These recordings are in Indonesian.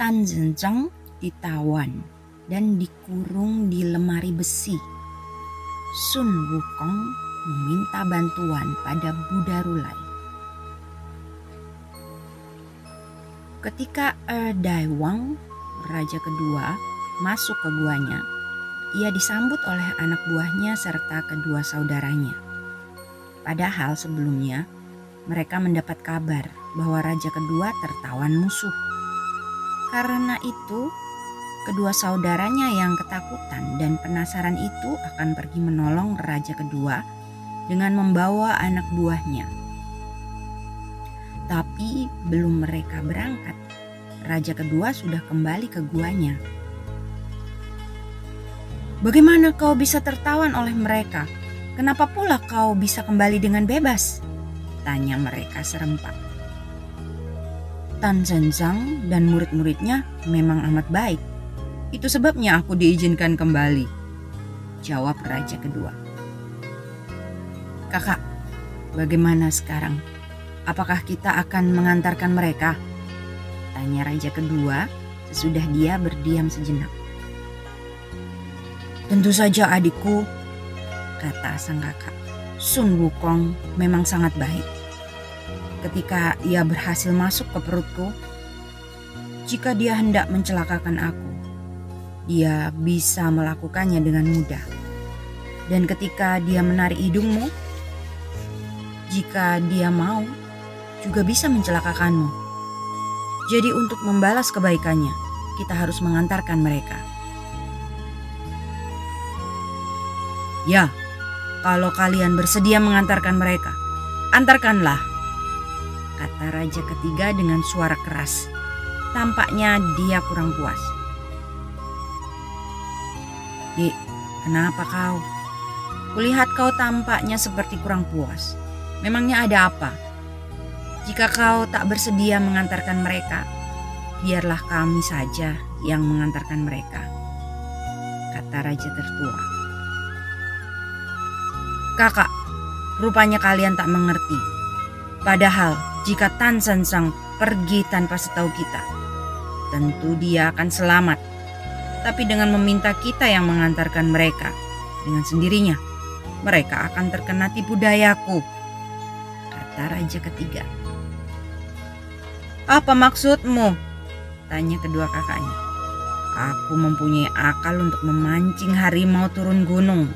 Tan Zhenzheng ditawan dan dikurung di lemari besi. Sun Wukong meminta bantuan pada Buddha Rulai. Ketika Er Dai Wang, raja kedua, masuk ke guanya, ia disambut oleh anak buahnya serta kedua saudaranya. Padahal sebelumnya mereka mendapat kabar bahwa raja kedua tertawan musuh. Karena itu, kedua saudaranya yang ketakutan dan penasaran itu akan pergi menolong raja kedua dengan membawa anak buahnya. Tapi belum mereka berangkat, raja kedua sudah kembali ke guanya. Bagaimana kau bisa tertawan oleh mereka? Kenapa pula kau bisa kembali dengan bebas? Tanya mereka serempak. Tan Zhenzang dan murid-muridnya memang amat baik. Itu sebabnya aku diizinkan kembali. Jawab raja kedua. Kakak, bagaimana sekarang? Apakah kita akan mengantarkan mereka? Tanya raja kedua sesudah dia berdiam sejenak. Tentu saja adikku, kata sang kakak. Sun Wukong memang sangat baik ketika ia berhasil masuk ke perutku. Jika dia hendak mencelakakan aku, dia bisa melakukannya dengan mudah. Dan ketika dia menarik hidungmu, jika dia mau, juga bisa mencelakakanmu. Jadi untuk membalas kebaikannya, kita harus mengantarkan mereka. Ya, kalau kalian bersedia mengantarkan mereka, antarkanlah kata raja ketiga dengan suara keras. Tampaknya dia kurang puas. Dik, kenapa kau? Kulihat kau tampaknya seperti kurang puas. Memangnya ada apa? Jika kau tak bersedia mengantarkan mereka, biarlah kami saja yang mengantarkan mereka. Kata raja tertua. Kakak, rupanya kalian tak mengerti. Padahal jika Tan San Sang pergi tanpa setahu kita. Tentu dia akan selamat. Tapi dengan meminta kita yang mengantarkan mereka, dengan sendirinya, mereka akan terkena tipu dayaku. Kata raja ketiga. Apa maksudmu? Tanya kedua kakaknya. Aku mempunyai akal untuk memancing harimau turun gunung.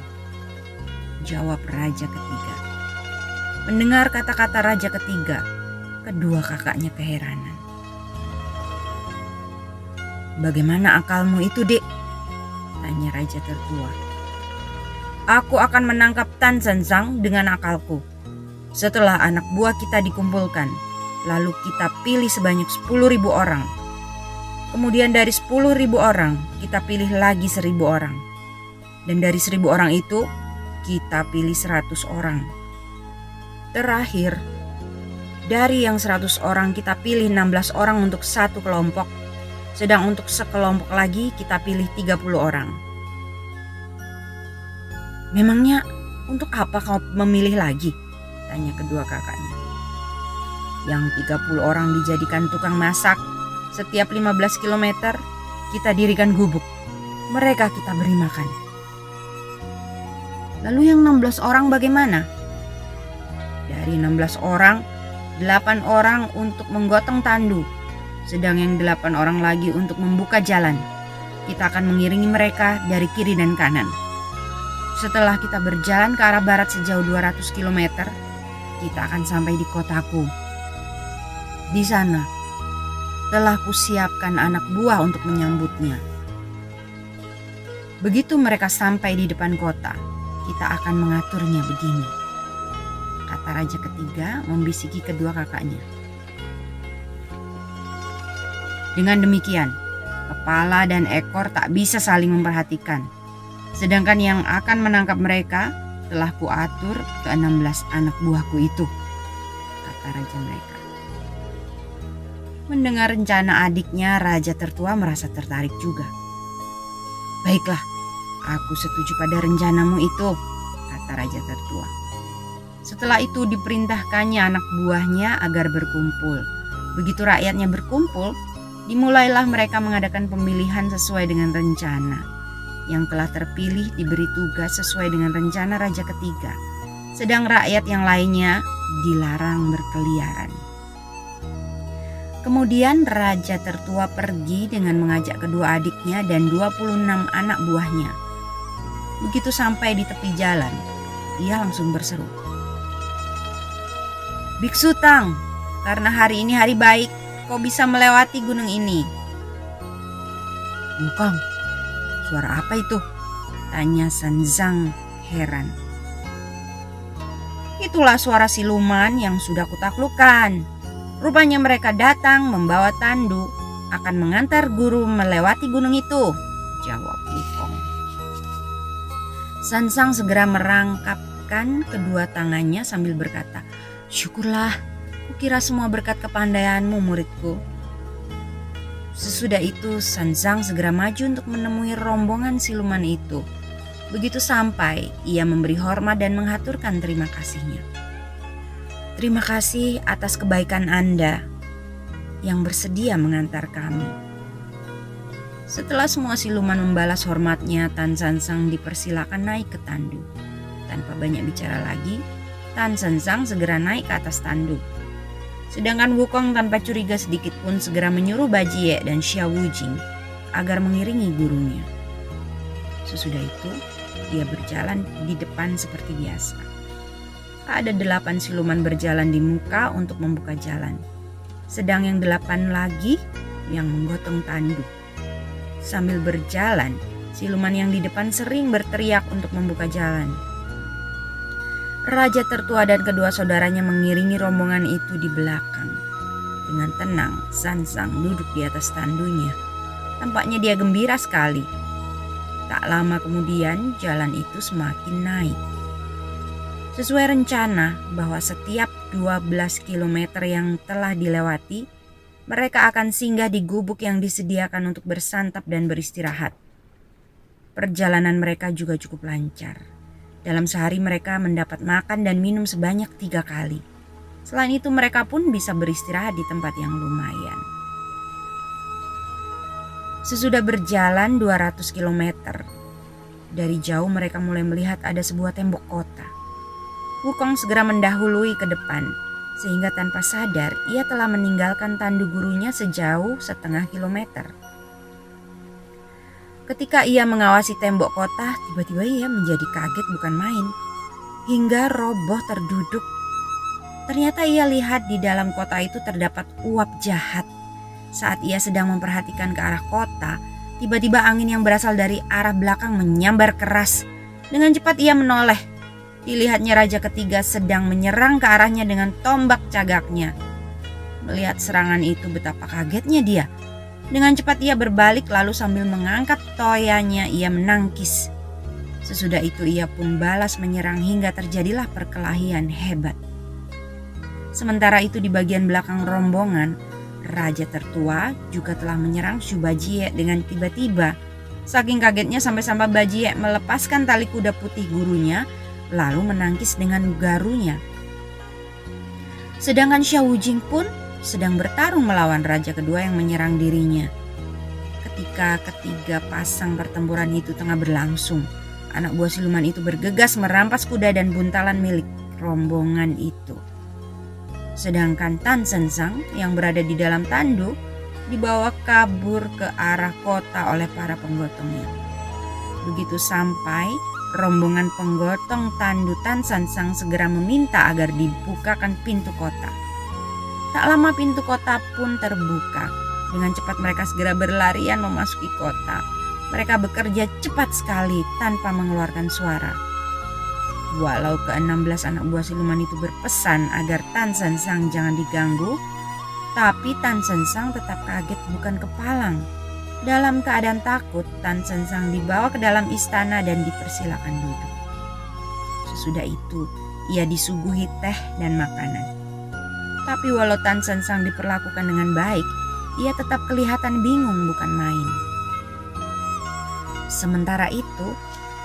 Jawab raja ketiga. Mendengar kata-kata raja ketiga, Kedua kakaknya keheranan. Bagaimana akalmu itu, Dek? Tanya raja tertua. Aku akan menangkap Tan Sansang dengan akalku. Setelah anak buah kita dikumpulkan, lalu kita pilih sebanyak 10.000 orang. Kemudian dari 10.000 orang, kita pilih lagi 1.000 orang. Dan dari 1.000 orang itu, kita pilih 100 orang. Terakhir, dari yang 100 orang kita pilih 16 orang untuk satu kelompok, sedang untuk sekelompok lagi kita pilih 30 orang. Memangnya untuk apa kau memilih lagi? Tanya kedua kakaknya. Yang 30 orang dijadikan tukang masak, setiap 15 km kita dirikan gubuk. Mereka kita beri makan. Lalu yang 16 orang bagaimana? Dari 16 orang, delapan orang untuk menggotong tandu, sedang yang delapan orang lagi untuk membuka jalan. Kita akan mengiringi mereka dari kiri dan kanan. Setelah kita berjalan ke arah barat sejauh 200 km, kita akan sampai di kotaku. Di sana, telah kusiapkan anak buah untuk menyambutnya. Begitu mereka sampai di depan kota, kita akan mengaturnya begini kata raja ketiga membisiki kedua kakaknya. Dengan demikian, kepala dan ekor tak bisa saling memperhatikan. Sedangkan yang akan menangkap mereka telah kuatur ke 16 anak buahku itu, kata raja mereka. Mendengar rencana adiknya, raja tertua merasa tertarik juga. Baiklah, aku setuju pada rencanamu itu, kata raja tertua. Setelah itu diperintahkannya anak buahnya agar berkumpul. Begitu rakyatnya berkumpul, dimulailah mereka mengadakan pemilihan sesuai dengan rencana. Yang telah terpilih diberi tugas sesuai dengan rencana raja ketiga, sedang rakyat yang lainnya dilarang berkeliaran. Kemudian raja tertua pergi dengan mengajak kedua adiknya dan 26 anak buahnya. Begitu sampai di tepi jalan, ia langsung berseru. Biksu Tang, karena hari ini hari baik, kau bisa melewati gunung ini. Bukang, suara apa itu? Tanya Sanzang heran. Itulah suara siluman yang sudah kutaklukkan. Rupanya mereka datang membawa tandu akan mengantar guru melewati gunung itu, jawab Wukong. Sansang segera merangkapkan kedua tangannya sambil berkata, Syukurlah, kukira semua berkat kepandaianmu muridku. Sesudah itu Sanzang segera maju untuk menemui rombongan siluman itu. Begitu sampai, ia memberi hormat dan menghaturkan terima kasihnya. Terima kasih atas kebaikan Anda yang bersedia mengantar kami. Setelah semua siluman membalas hormatnya, Tan Sansang dipersilakan naik ke tandu. Tanpa banyak bicara lagi, Tan Sensang segera naik ke atas tanduk. Sedangkan Wukong tanpa curiga sedikit pun segera menyuruh Bajie dan Xia Wujing agar mengiringi gurunya. Sesudah itu, dia berjalan di depan seperti biasa. Ada delapan siluman berjalan di muka untuk membuka jalan. Sedang yang delapan lagi yang menggotong tanduk. Sambil berjalan, siluman yang di depan sering berteriak untuk membuka jalan. Raja tertua dan kedua saudaranya mengiringi rombongan itu di belakang. Dengan tenang, Sansang duduk di atas tandunya. Tampaknya dia gembira sekali. Tak lama kemudian, jalan itu semakin naik. Sesuai rencana bahwa setiap 12 km yang telah dilewati, mereka akan singgah di gubuk yang disediakan untuk bersantap dan beristirahat. Perjalanan mereka juga cukup lancar. Dalam sehari mereka mendapat makan dan minum sebanyak tiga kali. Selain itu mereka pun bisa beristirahat di tempat yang lumayan. Sesudah berjalan 200 km, dari jauh mereka mulai melihat ada sebuah tembok kota. Wukong segera mendahului ke depan, sehingga tanpa sadar ia telah meninggalkan tandu gurunya sejauh setengah kilometer. Ketika ia mengawasi tembok kota, tiba-tiba ia menjadi kaget bukan main. Hingga roboh terduduk. Ternyata ia lihat di dalam kota itu terdapat uap jahat. Saat ia sedang memperhatikan ke arah kota, tiba-tiba angin yang berasal dari arah belakang menyambar keras. Dengan cepat ia menoleh. Dilihatnya raja ketiga sedang menyerang ke arahnya dengan tombak cagaknya. Melihat serangan itu betapa kagetnya dia. Dengan cepat ia berbalik lalu sambil mengangkat toyanya ia menangkis. Sesudah itu ia pun balas menyerang hingga terjadilah perkelahian hebat. Sementara itu di bagian belakang rombongan, raja tertua juga telah menyerang Shubajie dengan tiba-tiba. Saking kagetnya sampai-sampai Bajie melepaskan tali kuda putih gurunya lalu menangkis dengan garunya. Sedangkan Xiao Wujing pun sedang bertarung melawan raja kedua yang menyerang dirinya. Ketika ketiga pasang pertempuran itu tengah berlangsung, anak buah siluman itu bergegas merampas kuda dan buntalan milik rombongan itu. Sedangkan Tan Sensang yang berada di dalam tandu dibawa kabur ke arah kota oleh para penggotongnya. Begitu sampai, rombongan penggotong tandu Tan Sensang segera meminta agar dibukakan pintu kota. Tak lama pintu kota pun terbuka. Dengan cepat mereka segera berlarian memasuki kota. Mereka bekerja cepat sekali tanpa mengeluarkan suara. Walau ke-16 anak buah siluman itu berpesan agar Tan San Sang jangan diganggu, tapi Tan San Sang tetap kaget bukan kepalang. Dalam keadaan takut, Tan Sensang dibawa ke dalam istana dan dipersilakan duduk. Sesudah itu, ia disuguhi teh dan makanan. Tapi walau Tan Sensang diperlakukan dengan baik, ia tetap kelihatan bingung bukan main. Sementara itu,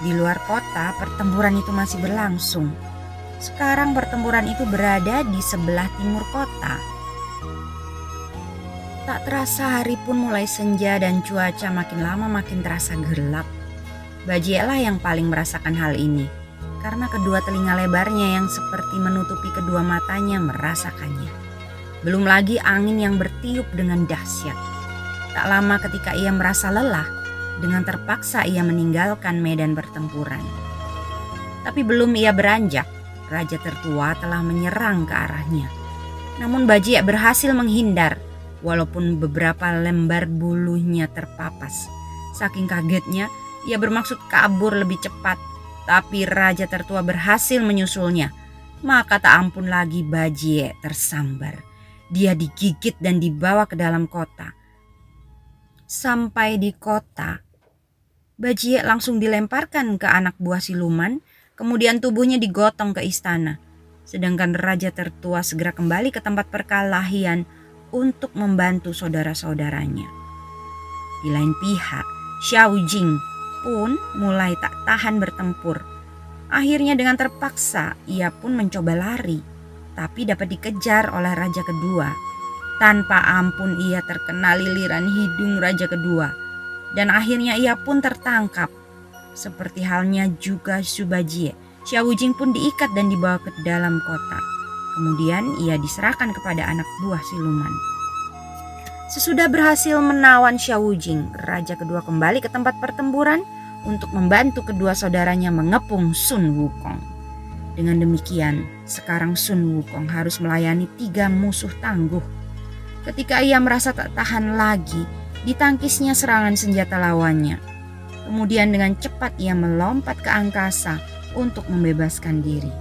di luar kota pertempuran itu masih berlangsung. Sekarang pertempuran itu berada di sebelah timur kota. Tak terasa hari pun mulai senja dan cuaca makin lama makin terasa gelap. Bajielah yang paling merasakan hal ini karena kedua telinga lebarnya yang seperti menutupi kedua matanya merasakannya. Belum lagi angin yang bertiup dengan dahsyat. Tak lama ketika ia merasa lelah, dengan terpaksa ia meninggalkan medan pertempuran. Tapi belum ia beranjak, raja tertua telah menyerang ke arahnya. Namun Bajie berhasil menghindar walaupun beberapa lembar bulunya terpapas. Saking kagetnya, ia bermaksud kabur lebih cepat, tapi raja tertua berhasil menyusulnya. Maka tak ampun lagi Bajie tersambar. Dia digigit dan dibawa ke dalam kota. Sampai di kota, Bajie langsung dilemparkan ke anak buah siluman Kemudian tubuhnya digotong ke istana. Sedangkan raja tertua segera kembali ke tempat perkelahian untuk membantu saudara-saudaranya. Di lain pihak, Xiao Jing pun mulai tak tahan bertempur. Akhirnya dengan terpaksa ia pun mencoba lari, tapi dapat dikejar oleh raja kedua. Tanpa ampun ia terkena liliran hidung raja kedua dan akhirnya ia pun tertangkap seperti halnya juga Subajie, Xiao Jing pun diikat dan dibawa ke dalam kota. Kemudian ia diserahkan kepada anak buah siluman. Sesudah berhasil menawan Xiao Jing, raja kedua kembali ke tempat pertempuran untuk membantu kedua saudaranya mengepung Sun Wukong. Dengan demikian, sekarang Sun Wukong harus melayani tiga musuh tangguh. Ketika ia merasa tak tahan lagi, ditangkisnya serangan senjata lawannya. Kemudian dengan cepat ia melompat ke angkasa untuk membebaskan diri.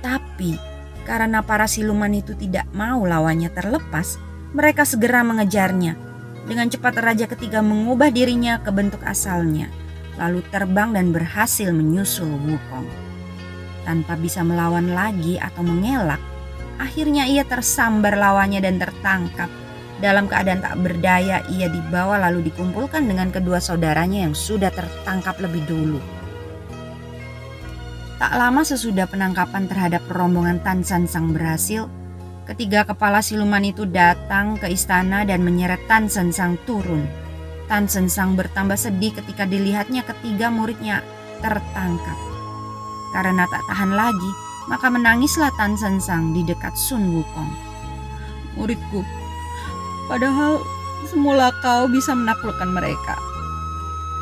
Tapi karena para siluman itu tidak mau lawannya terlepas, mereka segera mengejarnya. Dengan cepat raja ketiga mengubah dirinya ke bentuk asalnya, lalu terbang dan berhasil menyusul Wukong. Tanpa bisa melawan lagi atau mengelak, akhirnya ia tersambar lawannya dan tertangkap dalam keadaan tak berdaya, ia dibawa lalu dikumpulkan dengan kedua saudaranya yang sudah tertangkap lebih dulu. Tak lama sesudah penangkapan terhadap rombongan Tan San Sang berhasil, ketiga kepala siluman itu datang ke istana dan menyeret Tan San Sang turun. Tan San Sang bertambah sedih ketika dilihatnya ketiga muridnya tertangkap. Karena tak tahan lagi, maka menangislah Tan San Sang di dekat Sun Wukong. Muridku, Padahal semula kau bisa menaklukkan mereka.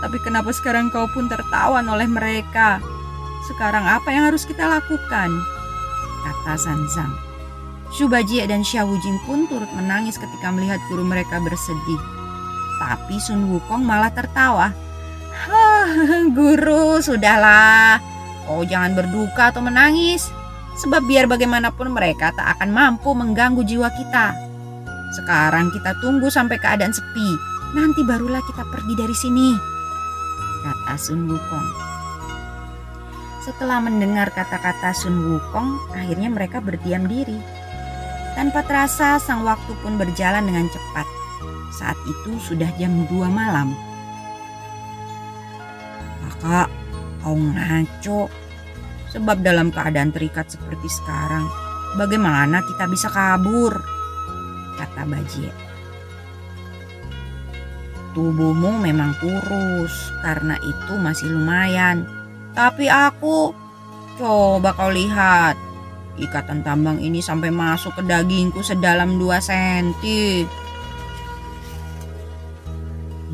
Tapi kenapa sekarang kau pun tertawan oleh mereka? Sekarang apa yang harus kita lakukan? Kata Sanzang. Shubaji dan Xiao Wujing pun turut menangis ketika melihat guru mereka bersedih. Tapi Sun Wukong malah tertawa. Hah, guru, sudahlah. Kau jangan berduka atau menangis. Sebab biar bagaimanapun mereka tak akan mampu mengganggu jiwa kita. Sekarang kita tunggu sampai keadaan sepi. Nanti barulah kita pergi dari sini. Kata Sun Wukong. Setelah mendengar kata-kata Sun Wukong, akhirnya mereka berdiam diri. Tanpa terasa, sang waktu pun berjalan dengan cepat. Saat itu sudah jam 2 malam. Kakak, kau ngaco. Sebab dalam keadaan terikat seperti sekarang, bagaimana kita bisa kabur? kata Bajie. Tubuhmu memang kurus, karena itu masih lumayan. Tapi aku, coba kau lihat, ikatan tambang ini sampai masuk ke dagingku sedalam 2 senti.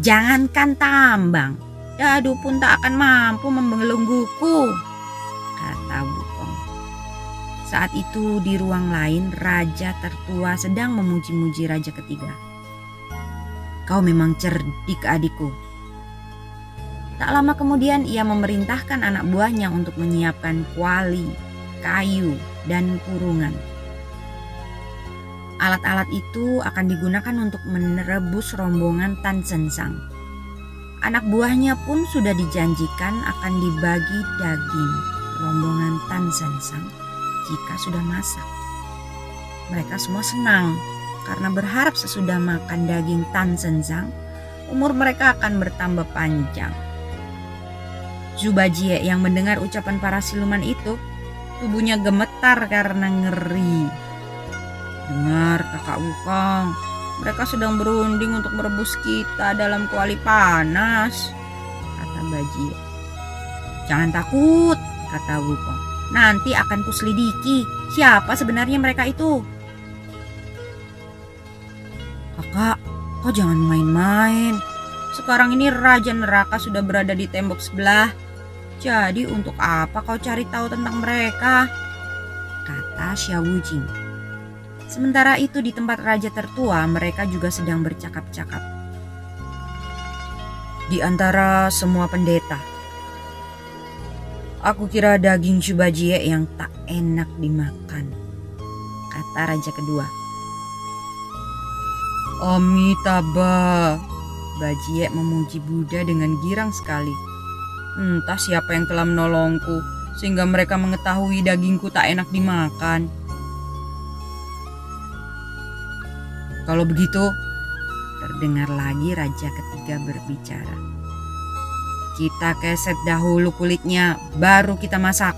Jangankan tambang, dadu pun tak akan mampu membelengguku, kata Bukong. Saat itu di ruang lain raja tertua sedang memuji-muji raja ketiga. Kau memang cerdik adikku. Tak lama kemudian ia memerintahkan anak buahnya untuk menyiapkan kuali, kayu, dan kurungan. Alat-alat itu akan digunakan untuk menerebus rombongan Tan Sensang. Anak buahnya pun sudah dijanjikan akan dibagi daging rombongan Tan Sensang jika sudah masak. Mereka semua senang karena berharap sesudah makan daging Tan Sensang, umur mereka akan bertambah panjang. Zubajie yang mendengar ucapan para siluman itu, tubuhnya gemetar karena ngeri. Dengar kakak Wukong, mereka sedang berunding untuk merebus kita dalam kuali panas, kata Bajie. Jangan takut, kata Wukong. Nanti akan kuselidiki siapa sebenarnya mereka itu. Kakak, kau jangan main-main. Sekarang ini Raja Neraka sudah berada di tembok sebelah. Jadi untuk apa kau cari tahu tentang mereka? Kata Xiao Wujing. Sementara itu di tempat raja tertua mereka juga sedang bercakap-cakap. Di antara semua pendeta, aku kira daging Shubajie yang tak enak dimakan, kata raja kedua. Amitabha, Bajie memuji Buddha dengan girang sekali. Entah siapa yang telah menolongku, sehingga mereka mengetahui dagingku tak enak dimakan. Kalau begitu, terdengar lagi raja ketiga berbicara. Kita keset dahulu kulitnya, baru kita masak.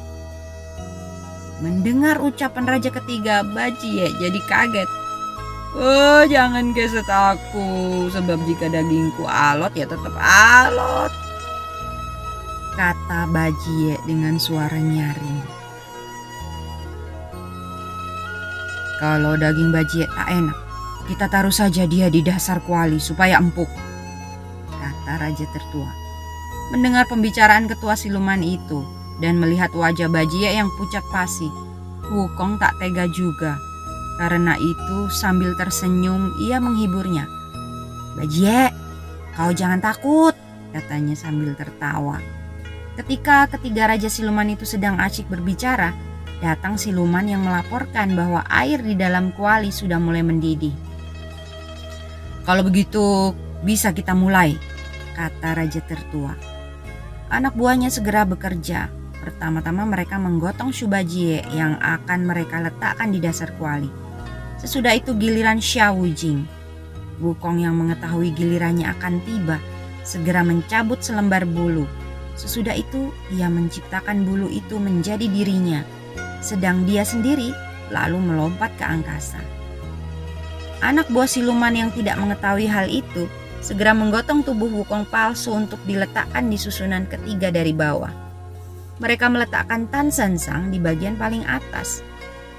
Mendengar ucapan raja ketiga, Bajie jadi kaget. Oh, jangan keset aku, sebab jika dagingku alot ya tetap alot. Kata Bajie dengan suara nyaring. Kalau daging Bajie tak enak, kita taruh saja dia di dasar kuali supaya empuk, kata raja tertua. Mendengar pembicaraan ketua siluman itu dan melihat wajah Bajie yang pucat pasi, Wukong tak tega juga. Karena itu sambil tersenyum ia menghiburnya. Bajie, kau jangan takut, katanya sambil tertawa. Ketika ketiga raja siluman itu sedang asyik berbicara, datang siluman yang melaporkan bahwa air di dalam kuali sudah mulai mendidih. Kalau begitu bisa kita mulai, kata raja tertua. Anak buahnya segera bekerja. Pertama-tama mereka menggotong Shubajie yang akan mereka letakkan di dasar kuali. Sesudah itu giliran Xiao Wujing. Wukong yang mengetahui gilirannya akan tiba, segera mencabut selembar bulu. Sesudah itu ia menciptakan bulu itu menjadi dirinya, sedang dia sendiri lalu melompat ke angkasa. Anak buah siluman yang tidak mengetahui hal itu segera menggotong tubuh Wukong palsu untuk diletakkan di susunan ketiga dari bawah. Mereka meletakkan Tan San Sang di bagian paling atas.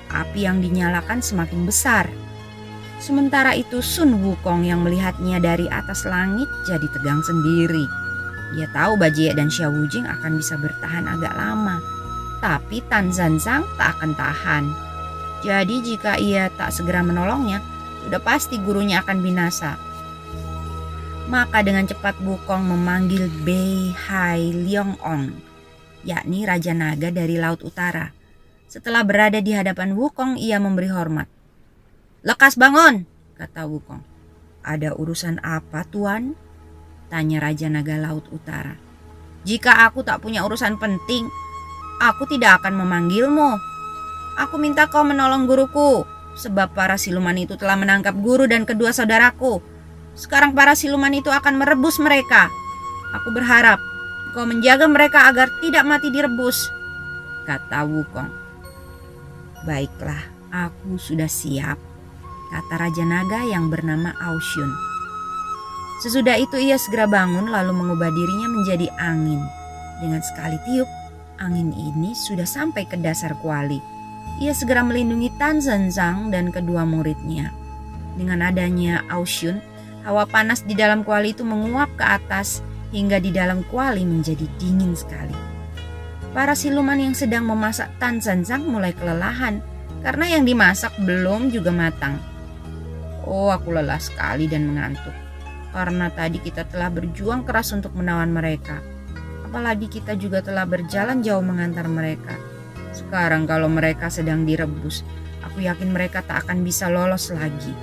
Api yang dinyalakan semakin besar. Sementara itu Sun Wukong yang melihatnya dari atas langit jadi tegang sendiri. Dia tahu Bajie dan Xia Wujing akan bisa bertahan agak lama. Tapi Tan San Sang tak akan tahan. Jadi jika ia tak segera menolongnya, sudah pasti gurunya akan binasa. Maka dengan cepat Bukong memanggil Bei Hai Leong Ong, yakni Raja Naga dari Laut Utara. Setelah berada di hadapan Wukong, ia memberi hormat. Lekas bangun, kata Wukong. Ada urusan apa, Tuan? Tanya Raja Naga Laut Utara. Jika aku tak punya urusan penting, aku tidak akan memanggilmu. Aku minta kau menolong guruku, sebab para siluman itu telah menangkap guru dan kedua saudaraku. Sekarang para siluman itu akan merebus mereka. Aku berharap kau menjaga mereka agar tidak mati direbus, kata Wukong. Baiklah, aku sudah siap, kata Raja Naga yang bernama Aushun. Sesudah itu ia segera bangun lalu mengubah dirinya menjadi angin. Dengan sekali tiup, angin ini sudah sampai ke dasar kuali ia segera melindungi Tan Zhenzang dan kedua muridnya. Dengan adanya Aushun, hawa panas di dalam kuali itu menguap ke atas hingga di dalam kuali menjadi dingin sekali. Para siluman yang sedang memasak Tan Zhenzang mulai kelelahan karena yang dimasak belum juga matang. Oh, aku lelah sekali dan mengantuk. Karena tadi kita telah berjuang keras untuk menawan mereka. Apalagi kita juga telah berjalan jauh mengantar mereka sekarang kalau mereka sedang direbus, aku yakin mereka tak akan bisa lolos lagi.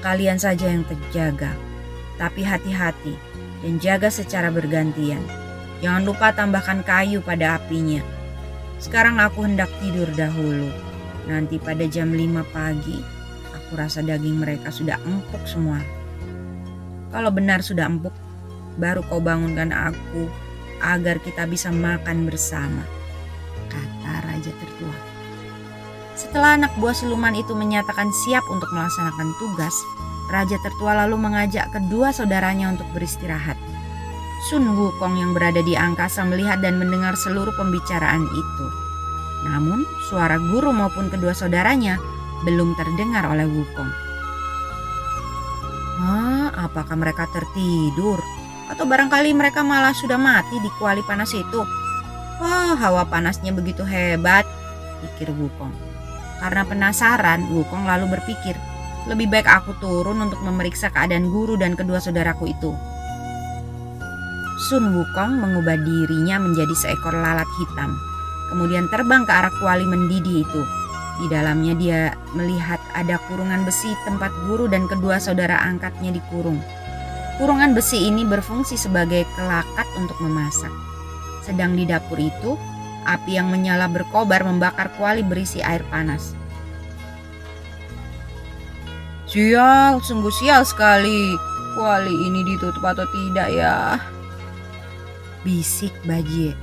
Kalian saja yang terjaga, tapi hati-hati dan jaga secara bergantian. Jangan lupa tambahkan kayu pada apinya. Sekarang aku hendak tidur dahulu. Nanti pada jam 5 pagi, aku rasa daging mereka sudah empuk semua. Kalau benar sudah empuk, baru kau bangunkan aku agar kita bisa makan bersama kata raja tertua. Setelah anak buah siluman itu menyatakan siap untuk melaksanakan tugas, raja tertua lalu mengajak kedua saudaranya untuk beristirahat. Sun Wukong yang berada di angkasa melihat dan mendengar seluruh pembicaraan itu. Namun, suara guru maupun kedua saudaranya belum terdengar oleh Wukong. Hah, apakah mereka tertidur? Atau barangkali mereka malah sudah mati di kuali panas itu? Wah, hawa panasnya begitu hebat, pikir Wukong. Karena penasaran, Wukong lalu berpikir, lebih baik aku turun untuk memeriksa keadaan guru dan kedua saudaraku itu. Sun Wukong mengubah dirinya menjadi seekor lalat hitam, kemudian terbang ke arah kuali mendidih itu. Di dalamnya dia melihat ada kurungan besi tempat guru dan kedua saudara angkatnya dikurung. Kurungan besi ini berfungsi sebagai kelakat untuk memasak. Sedang di dapur itu, api yang menyala berkobar membakar kuali berisi air panas. Sial, sungguh sial sekali. Kuali ini ditutup atau tidak ya? Bisik Bajie.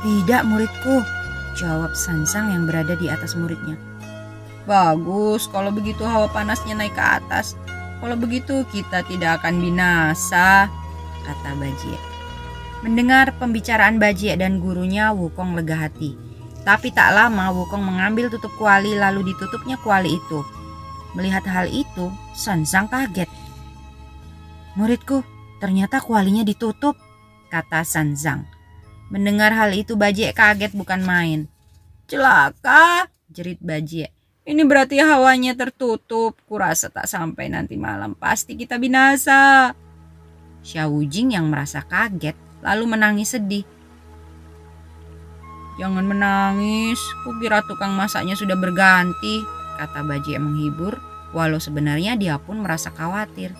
Tidak muridku, jawab Sansang yang berada di atas muridnya. Bagus, kalau begitu hawa panasnya naik ke atas. Kalau begitu kita tidak akan binasa, kata Bajie. Mendengar pembicaraan Bajie dan gurunya, Wukong lega hati. Tapi tak lama Wukong mengambil tutup kuali lalu ditutupnya kuali itu. Melihat hal itu, Sansang kaget. Muridku, ternyata kualinya ditutup, kata Sanzang. Mendengar hal itu Bajie kaget bukan main. Celaka, jerit Bajie. Ini berarti hawanya tertutup. Kurasa tak sampai nanti malam pasti kita binasa. Xiao Jing yang merasa kaget lalu menangis sedih. Jangan menangis, kukira tukang masaknya sudah berganti, kata Bajie menghibur, walau sebenarnya dia pun merasa khawatir.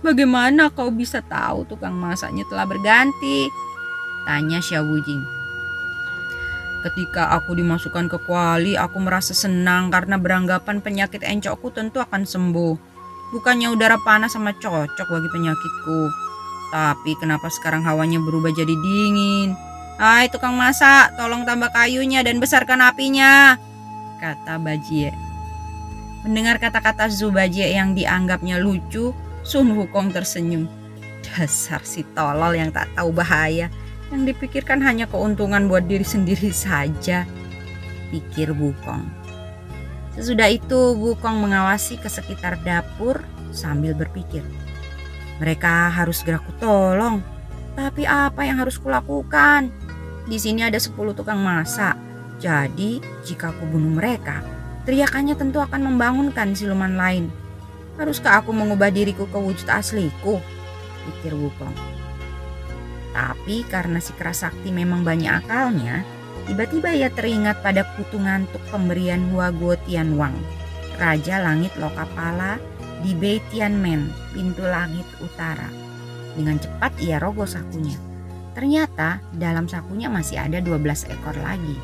Bagaimana kau bisa tahu tukang masaknya telah berganti? Tanya Xiao Wujing. Ketika aku dimasukkan ke kuali, aku merasa senang karena beranggapan penyakit encokku tentu akan sembuh. Bukannya udara panas sama cocok bagi penyakitku. Tapi kenapa sekarang hawanya berubah jadi dingin? Hai tukang masak, tolong tambah kayunya dan besarkan apinya, kata Bajie. Mendengar kata-kata Zubajie yang dianggapnya lucu, Sun Wukong tersenyum. Dasar si tolol yang tak tahu bahaya, yang dipikirkan hanya keuntungan buat diri sendiri saja, pikir Wukong. Sesudah itu, Wukong mengawasi ke sekitar dapur sambil berpikir. Mereka harus segera kutolong. Tapi apa yang harus kulakukan? Di sini ada 10 tukang masak. Jadi, jika aku bunuh mereka, teriakannya tentu akan membangunkan siluman lain. Haruskah aku mengubah diriku ke wujud asliku? Pikir Wukong. Tapi karena si kerasakti memang banyak akalnya, tiba-tiba ia teringat pada kutu ngantuk pemberian Hua Guo Tianwang, Raja Langit Lokapala di Men, pintu langit utara. Dengan cepat ia rogoh sakunya. Ternyata dalam sakunya masih ada 12 ekor lagi.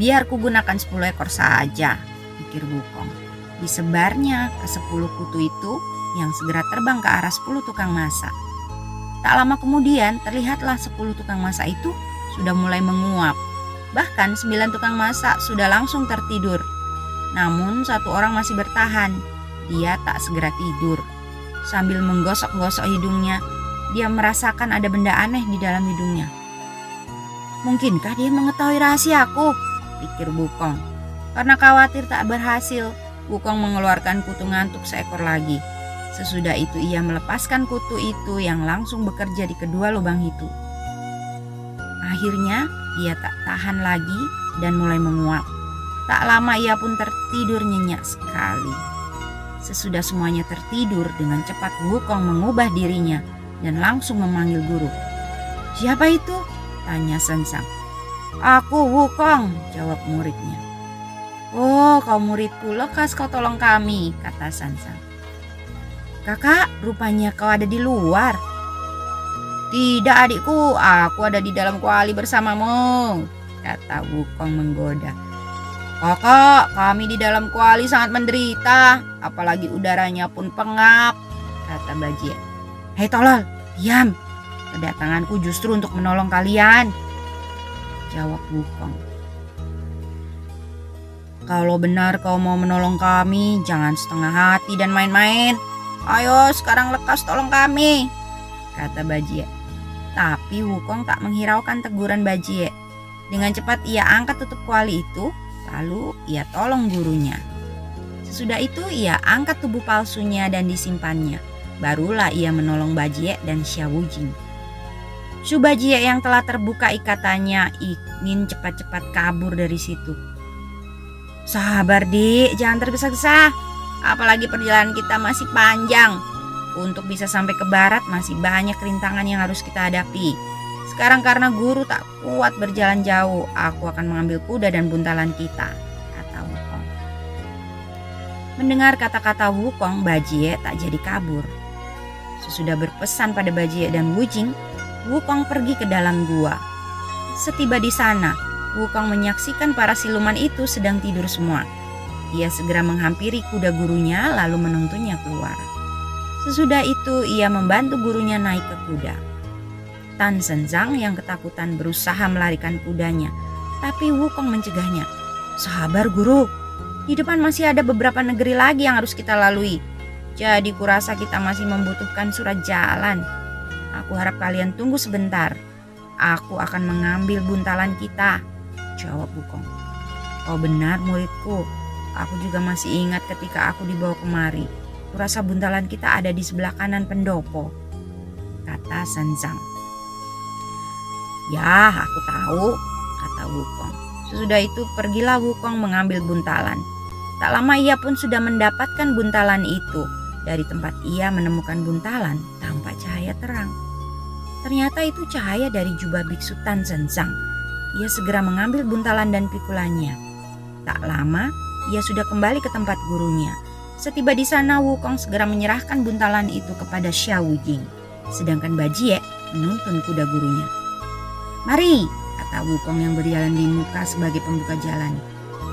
Biar ku gunakan 10 ekor saja, pikir Wukong. Disebarnya ke 10 kutu itu yang segera terbang ke arah 10 tukang masak. Tak lama kemudian terlihatlah 10 tukang masak itu sudah mulai menguap. Bahkan 9 tukang masak sudah langsung tertidur. Namun satu orang masih bertahan dia tak segera tidur. Sambil menggosok-gosok hidungnya, dia merasakan ada benda aneh di dalam hidungnya. Mungkinkah dia mengetahui rahasiaku? Pikir Bukong. Karena khawatir tak berhasil, Bukong mengeluarkan kutu ngantuk seekor lagi. Sesudah itu ia melepaskan kutu itu yang langsung bekerja di kedua lubang itu. Akhirnya ia tak tahan lagi dan mulai menguap. Tak lama ia pun tertidur nyenyak sekali. Sesudah semuanya tertidur, dengan cepat Wukong mengubah dirinya dan langsung memanggil guru. Siapa itu? Tanya Sensang. Aku Wukong, jawab muridnya. Oh, kau muridku, lekas kau tolong kami, kata Sansang. Kakak, rupanya kau ada di luar. Tidak adikku, aku ada di dalam kuali bersamamu, kata Wukong menggoda. Kakak, kami di dalam kuali sangat menderita, apalagi udaranya pun pengap, kata Bajie. Hei tolol, diam. Kedatanganku justru untuk menolong kalian, Jawab Wukong. Kalau benar kau mau menolong kami, jangan setengah hati dan main-main. Ayo sekarang lekas tolong kami, kata Bajie. Tapi Wukong tak menghiraukan teguran Bajie. Dengan cepat ia angkat tutup kuali itu, lalu ia tolong gurunya. Sesudah itu ia angkat tubuh palsunya dan disimpannya. Barulah ia menolong Bajie dan Xiaowujing. Subajie yang telah terbuka ikatannya ingin cepat-cepat kabur dari situ. Sabar dik, jangan tergesa-gesa. Apalagi perjalanan kita masih panjang. Untuk bisa sampai ke barat masih banyak rintangan yang harus kita hadapi. Sekarang karena guru tak kuat berjalan jauh, aku akan mengambil kuda dan buntalan kita, kata Wukong. Mendengar kata-kata Wukong, Bajie tak jadi kabur. Sesudah berpesan pada Bajie dan Wujing, Wukong pergi ke dalam gua. Setiba di sana, Wukong menyaksikan para siluman itu sedang tidur semua. Ia segera menghampiri kuda gurunya lalu menuntunnya keluar. Sesudah itu ia membantu gurunya naik ke kuda. Tan Senzang yang ketakutan berusaha melarikan kudanya, tapi Wukong mencegahnya. Sabar guru, di depan masih ada beberapa negeri lagi yang harus kita lalui. Jadi kurasa kita masih membutuhkan surat jalan. Aku harap kalian tunggu sebentar. Aku akan mengambil buntalan kita. Jawab Wukong. Oh benar muridku. Aku juga masih ingat ketika aku dibawa kemari. Kurasa buntalan kita ada di sebelah kanan pendopo. Kata Sanzang. Ya, aku tahu, kata Wukong. Sesudah itu pergilah Wukong mengambil buntalan. Tak lama ia pun sudah mendapatkan buntalan itu. Dari tempat ia menemukan buntalan, tampak cahaya terang. Ternyata itu cahaya dari jubah biksu Tan Sensang. Ia segera mengambil buntalan dan pikulannya. Tak lama, ia sudah kembali ke tempat gurunya. Setiba di sana, Wukong segera menyerahkan buntalan itu kepada Xiao Wujing. Sedangkan Bajie menuntun kuda gurunya. Mari, kata Wukong yang berjalan di muka sebagai pembuka jalan.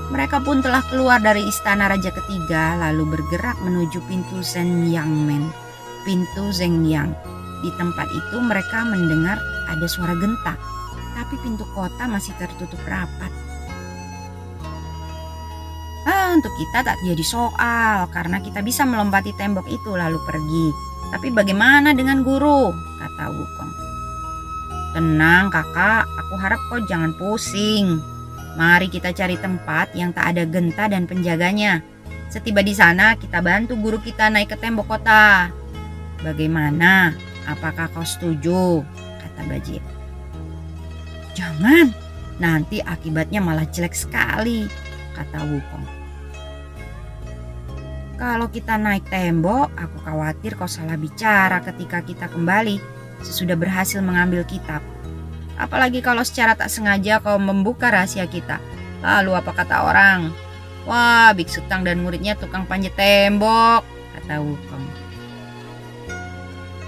Mereka pun telah keluar dari istana raja ketiga lalu bergerak menuju pintu Men, pintu Zhengyang. Di tempat itu mereka mendengar ada suara genta, tapi pintu kota masih tertutup rapat. Untuk kita tak jadi soal karena kita bisa melompati tembok itu lalu pergi. Tapi bagaimana dengan guru? kata Wukong. Tenang kakak, aku harap kau jangan pusing. Mari kita cari tempat yang tak ada genta dan penjaganya. Setiba di sana, kita bantu guru kita naik ke tembok kota. Bagaimana? Apakah kau setuju? Kata Bajie. Jangan, nanti akibatnya malah jelek sekali, kata Wukong. Kalau kita naik tembok, aku khawatir kau salah bicara ketika kita kembali sesudah berhasil mengambil kitab. Apalagi kalau secara tak sengaja kau membuka rahasia kita. Lalu apa kata orang? Wah, Biksu Tang dan muridnya tukang panjat tembok, kata Wukong.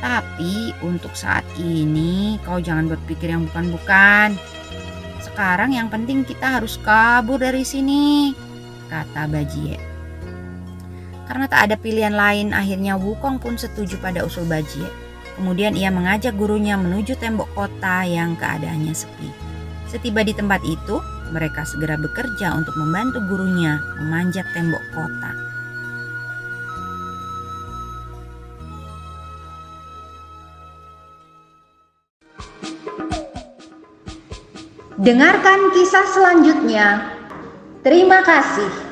Tapi untuk saat ini kau jangan berpikir yang bukan-bukan. Sekarang yang penting kita harus kabur dari sini, kata Bajie. Karena tak ada pilihan lain, akhirnya Wukong pun setuju pada usul Bajie. Kemudian ia mengajak gurunya menuju tembok kota yang keadaannya sepi. Setiba di tempat itu, mereka segera bekerja untuk membantu gurunya memanjat tembok kota. Dengarkan kisah selanjutnya. Terima kasih.